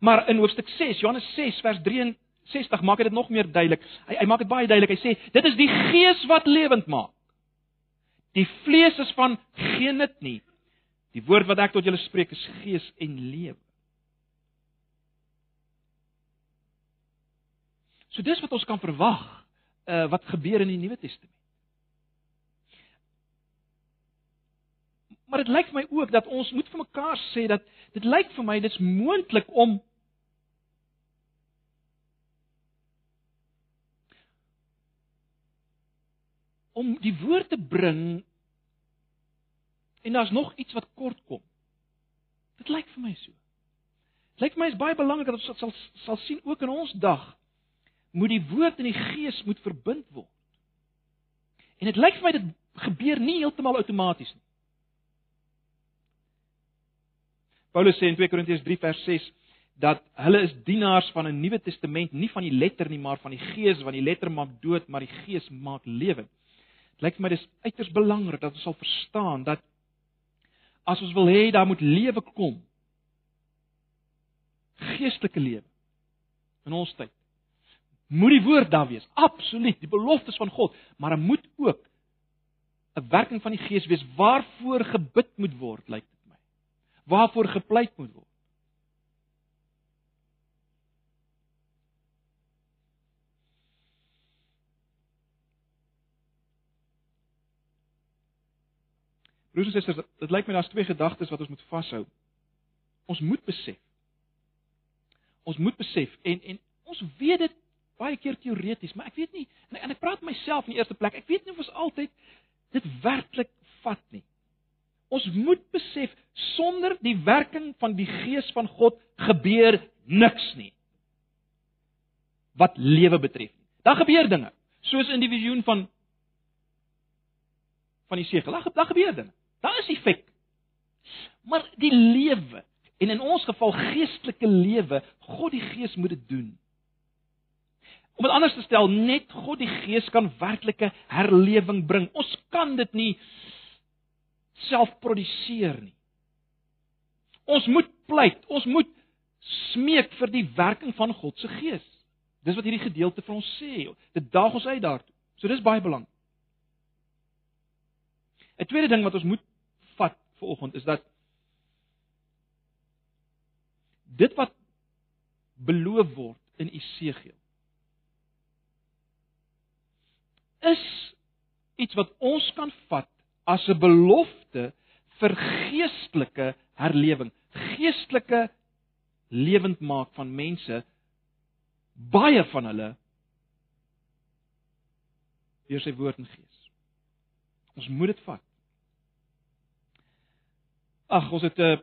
Maar in hoofstuk 6, Johannes 6 vers 63 maak hy dit nog meer duidelik. Hy hy maak dit baie duidelik. Hy sê dit is die gees wat lewend maak. Die vlees is van geen nut nie. Die woord wat ek tot julle spreek is gees en lewe. So dis wat ons kan verwag uh wat gebeur in die Nuwe Testament. Maar dit lyk vir my ook dat ons moet vir mekaar sê dat dit lyk vir my dit's moontlik om om die woord te bring en daar's nog iets wat kort kom. Dit lyk vir my so. Dit lyk vir my is baie belangrik dat ons sal sal sien ook in ons dag moet die woord en die gees moet verbind word. En dit lyk vir my dit gebeur nie heeltemal outomaties nie. Paulus sê in 2 Korintiërs 3 vers 6 dat hulle is dienaars van 'n Nuwe Testament, nie van die letter nie, maar van die Gees, want die letter maak dood, maar die Gees maak lewend. Dit lyk vir my dis uiters belangrik dat ons sal verstaan dat as ons wil hê daar moet lewe kom, geestelike lewe in ons tyd. Moet die woord daar wees, absoluut, die beloftes van God, maar daar moet ook 'n werking van die Gees wees waarvoor gebid moet word, lyk waarvoor gepleit moet word. Broers en susters, dit lyk my daar's twee gedagtes wat ons moet vashou. Ons moet besef. Ons moet besef en en ons weet dit baie keer teoreties, maar ek weet nie en ek praat myself in die eerste plek. Ek weet nie of ons altyd dit werklik vat nie. Ons moet besef sonder die werking van die Gees van God gebeur niks nie. Wat lewe betref. Daar gebeur dinge, soos in die visioen van van die segel. Daar, daar gebeur dinge. Daar is effek. Maar die lewe en in ons geval geestelike lewe, God die Gees moet dit doen. Om dit anders te stel, net God die Gees kan werklike herlewing bring. Ons kan dit nie self produseer nie. Ons moet pleit, ons moet smeek vir die werking van God se Gees. Dis wat hierdie gedeelte vir ons sê. Dit daag ons uit daartoe. So dis baie belangrik. 'n Tweede ding wat ons moet vat vir oggend is dat dit wat beloof word in Esegiel is iets wat ons kan vat as 'n belofte vir geestelike herlewing, geestelike lewendmaak van mense baie van hulle deur sy woord en gees. Ons moet dit vat. Ag, ons het 'n uh,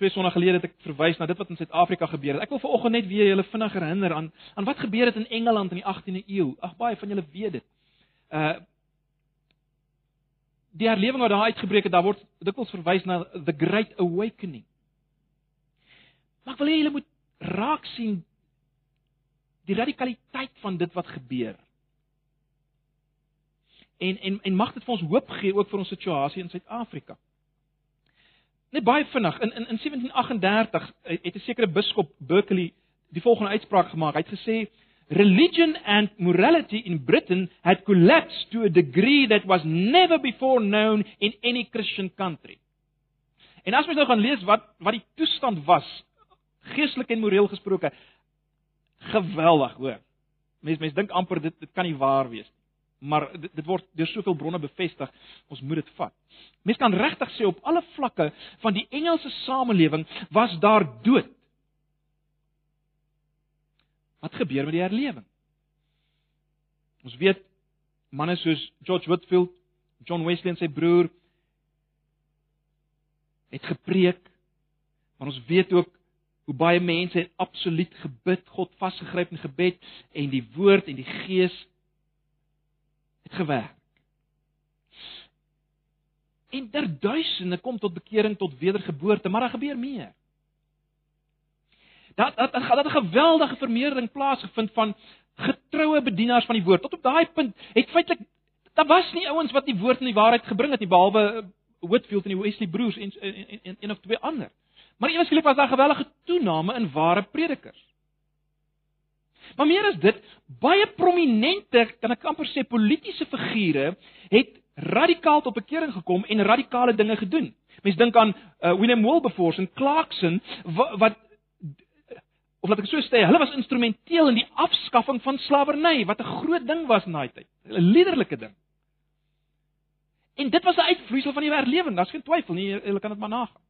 twee sonna gelede het ek verwys na dit wat in Suid-Afrika gebeur het. Ek wil vanoggend net weer julle vinnig herinner aan aan wat gebeur het in Engeland in die 18de eeu. Ag baie van julle weet dit. Uh die herlewing wat daar uitgebreek het, daar word dikwels verwys na the great awakening. Maar ek wil hê julle moet raak sien die radikaliteit van dit wat gebeur. En en en mag dit vir ons hoop gee ook vir ons situasie in Suid-Afrika. Net baie vinnig in in in 1738 het 'n sekere biskop Berkeley die volgende uitspraak gemaak. Hy het gesê religion and morality in Britain had collapsed to a degree that was never before known in any Christian country. En as mens nou gaan lees wat wat die toestand was geestelik en moreel gesproke geweldig, hoor. Mense mense dink amper dit dit kan nie waar wees nie. Maar dit, dit word deur soveel bronne bevestig, ons moet dit vat. Mense kan regtig sê op alle vlakke van die Engelse samelewing was daar dood. Wat gebeur met die herlewing? Ons weet manne soos George Whitefield, John Wesley en sy broer het gepreek, maar ons weet ook hoe baie mense het absoluut gebid, God vasgegryp in gebed en die woord en die gees het gewerk. En der duisende kom tot bekering tot wedergeboorte, maar daar gebeur meer. Dat dat dat het 'n geweldige vermeerdering plaasgevind van getroue bedienaars van die woord. Tot op daai punt het feitelik daar was nie ouens wat die woord en die waarheid gebring het nie behalwe Whitfield en die Wesley broers en en een of twee ander. Maar eweslik was daar gewellige toename in ware predikers. Maar meer as dit, baie prominente, kan ek amper sê politieke figure het radikaal tot bekering gekom en radikale dinge gedoen. Mense dink aan uh, William Wilberforce en Clarkson wat, wat of laat ek so sê, hulle was instrumenteel in die afskaffing van slawerny wat 'n groot ding was in daai tyd. 'n Liderlike ding. En dit was 'n uitvloeisel van die herlewing, daar's geen twyfel nie, jy kan dit maar nagaan.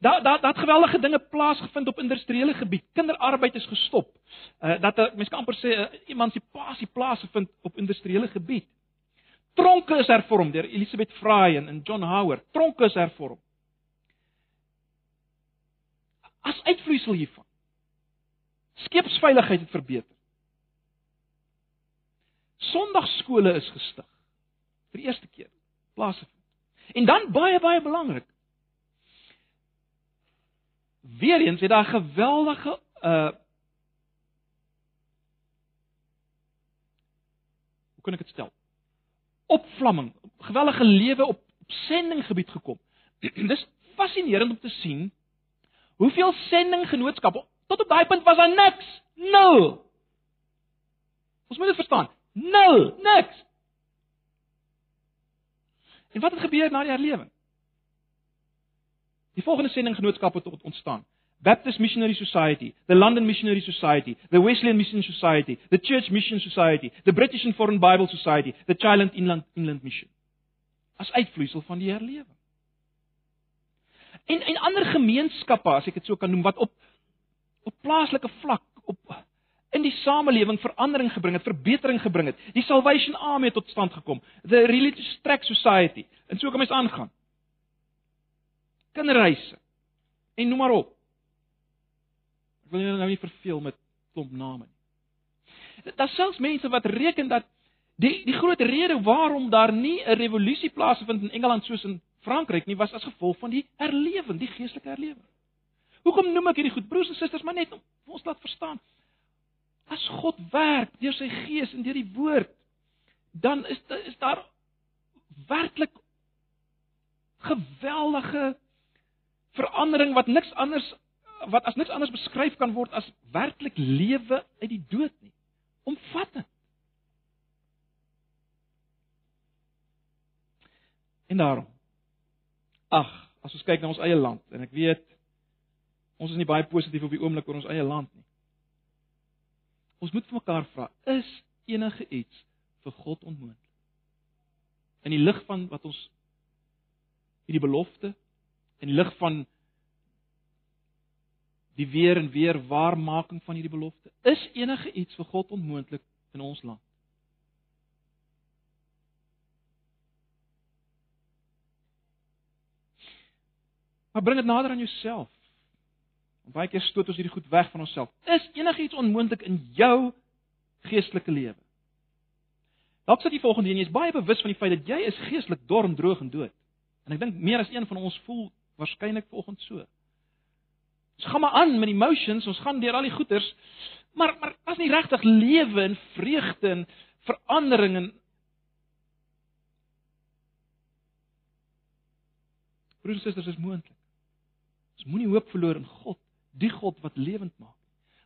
Daar daar daar het geweldige dinge plaasgevind op industriële gebied. Kinderarbeid is gestop. Uh dat 'n mens kan amper sê uh, emansipasie plaasgevind op industriële gebied. Tronke is hervorm deur Elisabeth Fry en John Howard. Tronke is hervorm. As uitvloeisel hiervan. Skeepsveiligheid het verbeter. Sondagskole is gestig vir die eerste keer plaasgevind. En dan baie baie belangrik, Weereens het daar geweldige uh Hoe kan ek dit stel? Opvlamming, gewellige lewe op, op sendinggebied gekom. Dis fascinerend om te sien hoeveel sendinggenootskappe tot op daai punt was daar niks. Nul. Ons moet dit verstaan. Nul, niks. En wat het gebeur na die herlewing? Die volgende sendinggenootskappe het ontstaan. Baptist Missionary Society, the London Missionary Society, the Wesleyan Mission Society, the Church Mission Society, the British and Foreign Bible Society, the Child Inland Inland Mission. As uitvloeisel van die herlewing. En en ander gemeenskappe, as ek dit so kan noem, wat op op plaaslike vlak op in die samelewing verandering gebring het, verbetering gebring het. Die Salvation Army het tot stand gekom, the Religious Track Society. En so kom ons aangaan kinderhuise en noem maar op. Ek wil julle nou nie verveel met klomp name nie. Daar selfs mense wat reken dat die die groot rede waarom daar nie 'n revolusie plaasvind in Engeland soos in Frankryk nie was as gevolg van die herlewing, die geestelike herlewing. Hoekom noem ek hierdie goed broers en susters maar net om ons laat verstaan? As God werk deur sy gees en deur die woord, dan is is daar werklik geweldige verandering wat niks anders wat as niks anders beskryf kan word as werklik lewe uit die dood nie. Omvattend. En daarom ag, as ons kyk na ons eie land en ek weet ons is nie baie positief op die oomblik oor ons eie land nie. Ons moet vir mekaar vra, is enige iets vir God onmoontlik? In die lig van wat ons hierdie belofte in lig van die weer en weer waarmaking van hierdie belofte. Is enige iets vir God onmoontlik in ons land? Maar bring dit nader aan jouself. Want baie keer stoot ons hierdie goed weg van onsself. Is enigiets onmoontlik in jou geestelike lewe? Dalk sit jy volgende en jy is baie bewus van die feit dat jy is geestelik dorm, droog en dood. En ek dink meer as een van ons voel waarskynlik volgens so. Ons gaan maar aan met die emotions, ons gaan deur al die goeters, maar maar as nie regtig lewe en vreugde en verandering en Broers en susters, is moontlik. Ons moenie hoop verloor in God, die God wat lewend maak.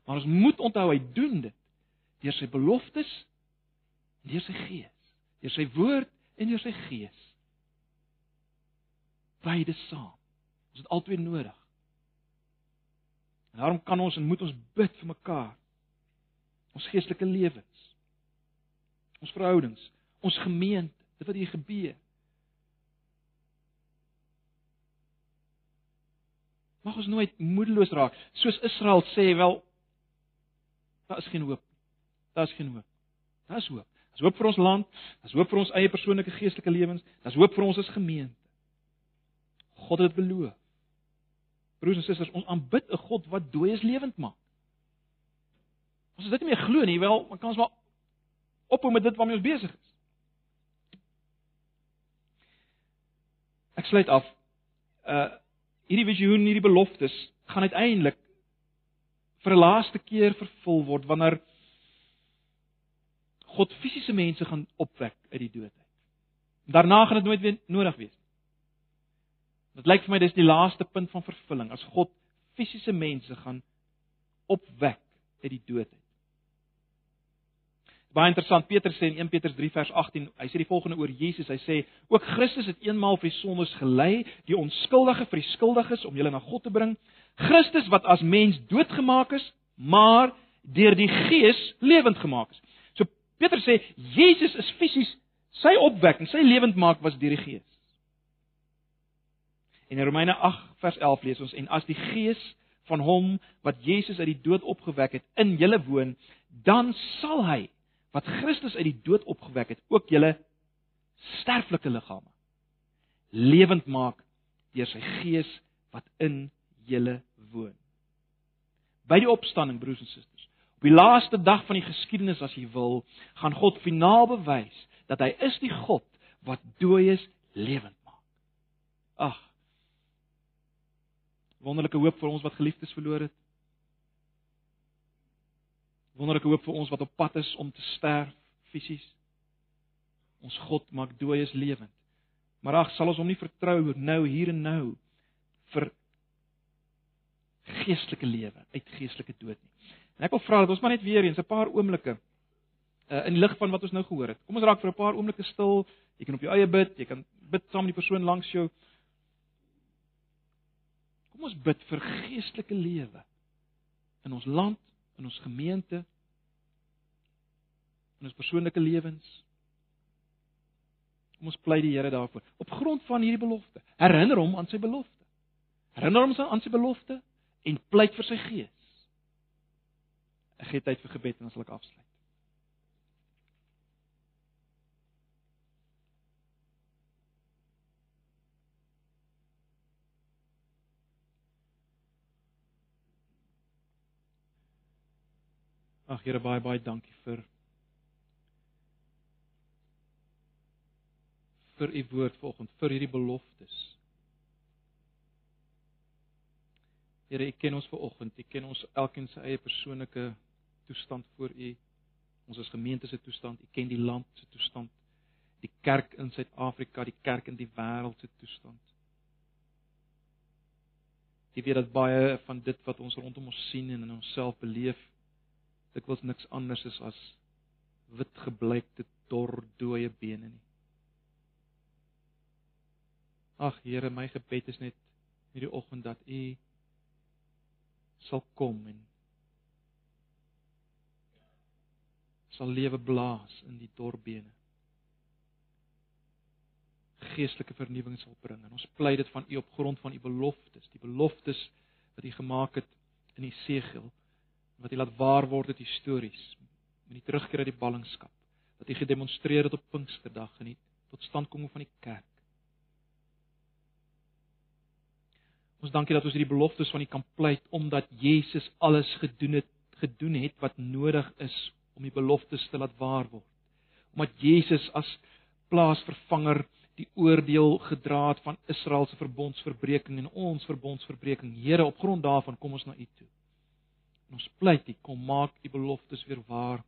Maar ons moet onthou hy doen dit deur sy beloftes deur sy gees, deur sy woord en deur sy gees. Beide saam. Ons het albei nodig. En daarom kan ons en moet ons bid vir mekaar. Ons geestelike lewens. Ons verhoudings, ons gemeente, dit wat hier gebeur. Mag ons nooit moedeloos raak. Soos Israel sê, wel daar is geen hoop. Daar is geen hoop. Daar is hoop. Daar's hoop vir ons land, daar's hoop vir ons eie persoonlike geestelike lewens, daar's hoop vir ons as gemeente. God het beloof. Broers en susters, ons aanbid 'n God wat dooies lewend maak. Ons is dit nie meer glo nie, wel, maar kan ons maar ophou met dit waarmee ons besig is. Ek sluit af. Uh hierdie visioen, hierdie beloftes gaan uiteindelik vir 'n laaste keer vervul word wanneer God fisiese mense gaan opwek uit die dood uit. Daarna gaan dit nooit weer nodig wees. Dit lyk vir my dis die laaste punt van vervulling as God fisiese mense gaan opwek uit die dood uit. Baie interessant Petrus sê in 1 Petrus 3 vers 18, hy sê die volgende oor Jesus, hy sê ook Christus het eenmaal vir die sondes gelei, die onskuldige vir die skuldiges om julle na God te bring. Christus wat as mens doodgemaak is, maar deur die Gees lewend gemaak is. So Petrus sê Jesus is fisies sy opwekking, sy lewendmaak was deur die Gees. En in Romeine 8 vers 11 lees ons en as die Gees van hom wat Jesus uit die dood opgewek het in julle woon, dan sal hy wat Christus uit die dood opgewek het, ook julle sterflike liggame lewend maak deur sy gees wat in julle woon. By die opstanding, broers en susters, op die laaste dag van die geskiedenis as jy wil, gaan God finaal bewys dat hy is die God wat dooies lewend maak. Ag. Wonderlike hoop vir ons wat geliefdes verloor het wonderlike hoop vir ons wat op pad is om te sterf fisies. Ons God maak dooies lewend. Maar ag, sal ons hom nie vertrou nou hier en nou vir geestelike lewe uit geestelike dood nie. En ek wil vra dat ons maar net weer eens 'n paar oomblikke uh, in lig van wat ons nou gehoor het. Kom ons raak vir 'n paar oomblikke stil. Jy kan op jou eie bid, jy kan bid saam met die persoon langs jou. Kom ons bid vir geestelike lewe in ons land in ons gemeente in ons persoonlike lewens. Kom ons pleit die Here daarvoor op grond van hierdie belofte. Herinner hom aan sy belofte. Herinner hom aan sy belofte en pleit vir sy gees. Ek gee tyd vir gebed en dan sal ek afsluit. Ag Here baie baie dankie vir vir u woord vanoggend, vir hierdie beloftes. Here, u ken ons vanoggend, u ken ons elkeen se eie persoonlike toestand voor u. Ons as gemeente se toestand, u ken die land se toestand, die kerk in Suid-Afrika, die kerk in die wêreld se toestand. Jy weet dat baie van dit wat ons rondom ons sien en in onsself beleef dikwels niks anders is as wit gebleikte dor dooie bene nie. Ag Here, my gebed is net hierdie oggend dat U sal kom en sal lewe blaas in die dor bene. Geestelike vernuwing sal bring en ons pleit dit van U op grond van U beloftes, die beloftes wat U gemaak het in Esegiel wat U laat waar word uit histories met die terugkeer uit die ballingskap wat U gedemonstreer het op Pinksterdag en die totstandkoming van die kerk. Ons dankie dat ons hierdie beloftes van U kan pleit omdat Jesus alles gedoen het gedoen het wat nodig is om die beloftes te laat waar word. Omdat Jesus as plaasvervanger die oordeel gedra het van Israel se verbondsverbreeking en ons verbondsverbreeking. Here, op grond daarvan kom ons na U toe. En ons pleit U, kom maak U beloftes weer waar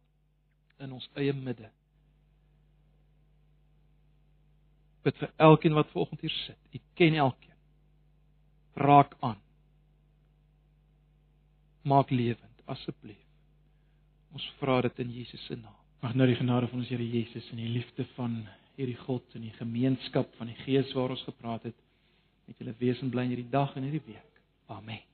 in ons eie midde. Bid vir elkeen wat vanoggend hier sit. U ken elkeen. Raak aan. Maak lewend asseblief. Ons vra dit in Jesus se naam. Mag nou die genade van ons Here Jesus en die liefde van hierdie God en die gemeenskap van die Gees waar ons gepraat het met julle wesen bly in hierdie dag en hierdie week. Amen.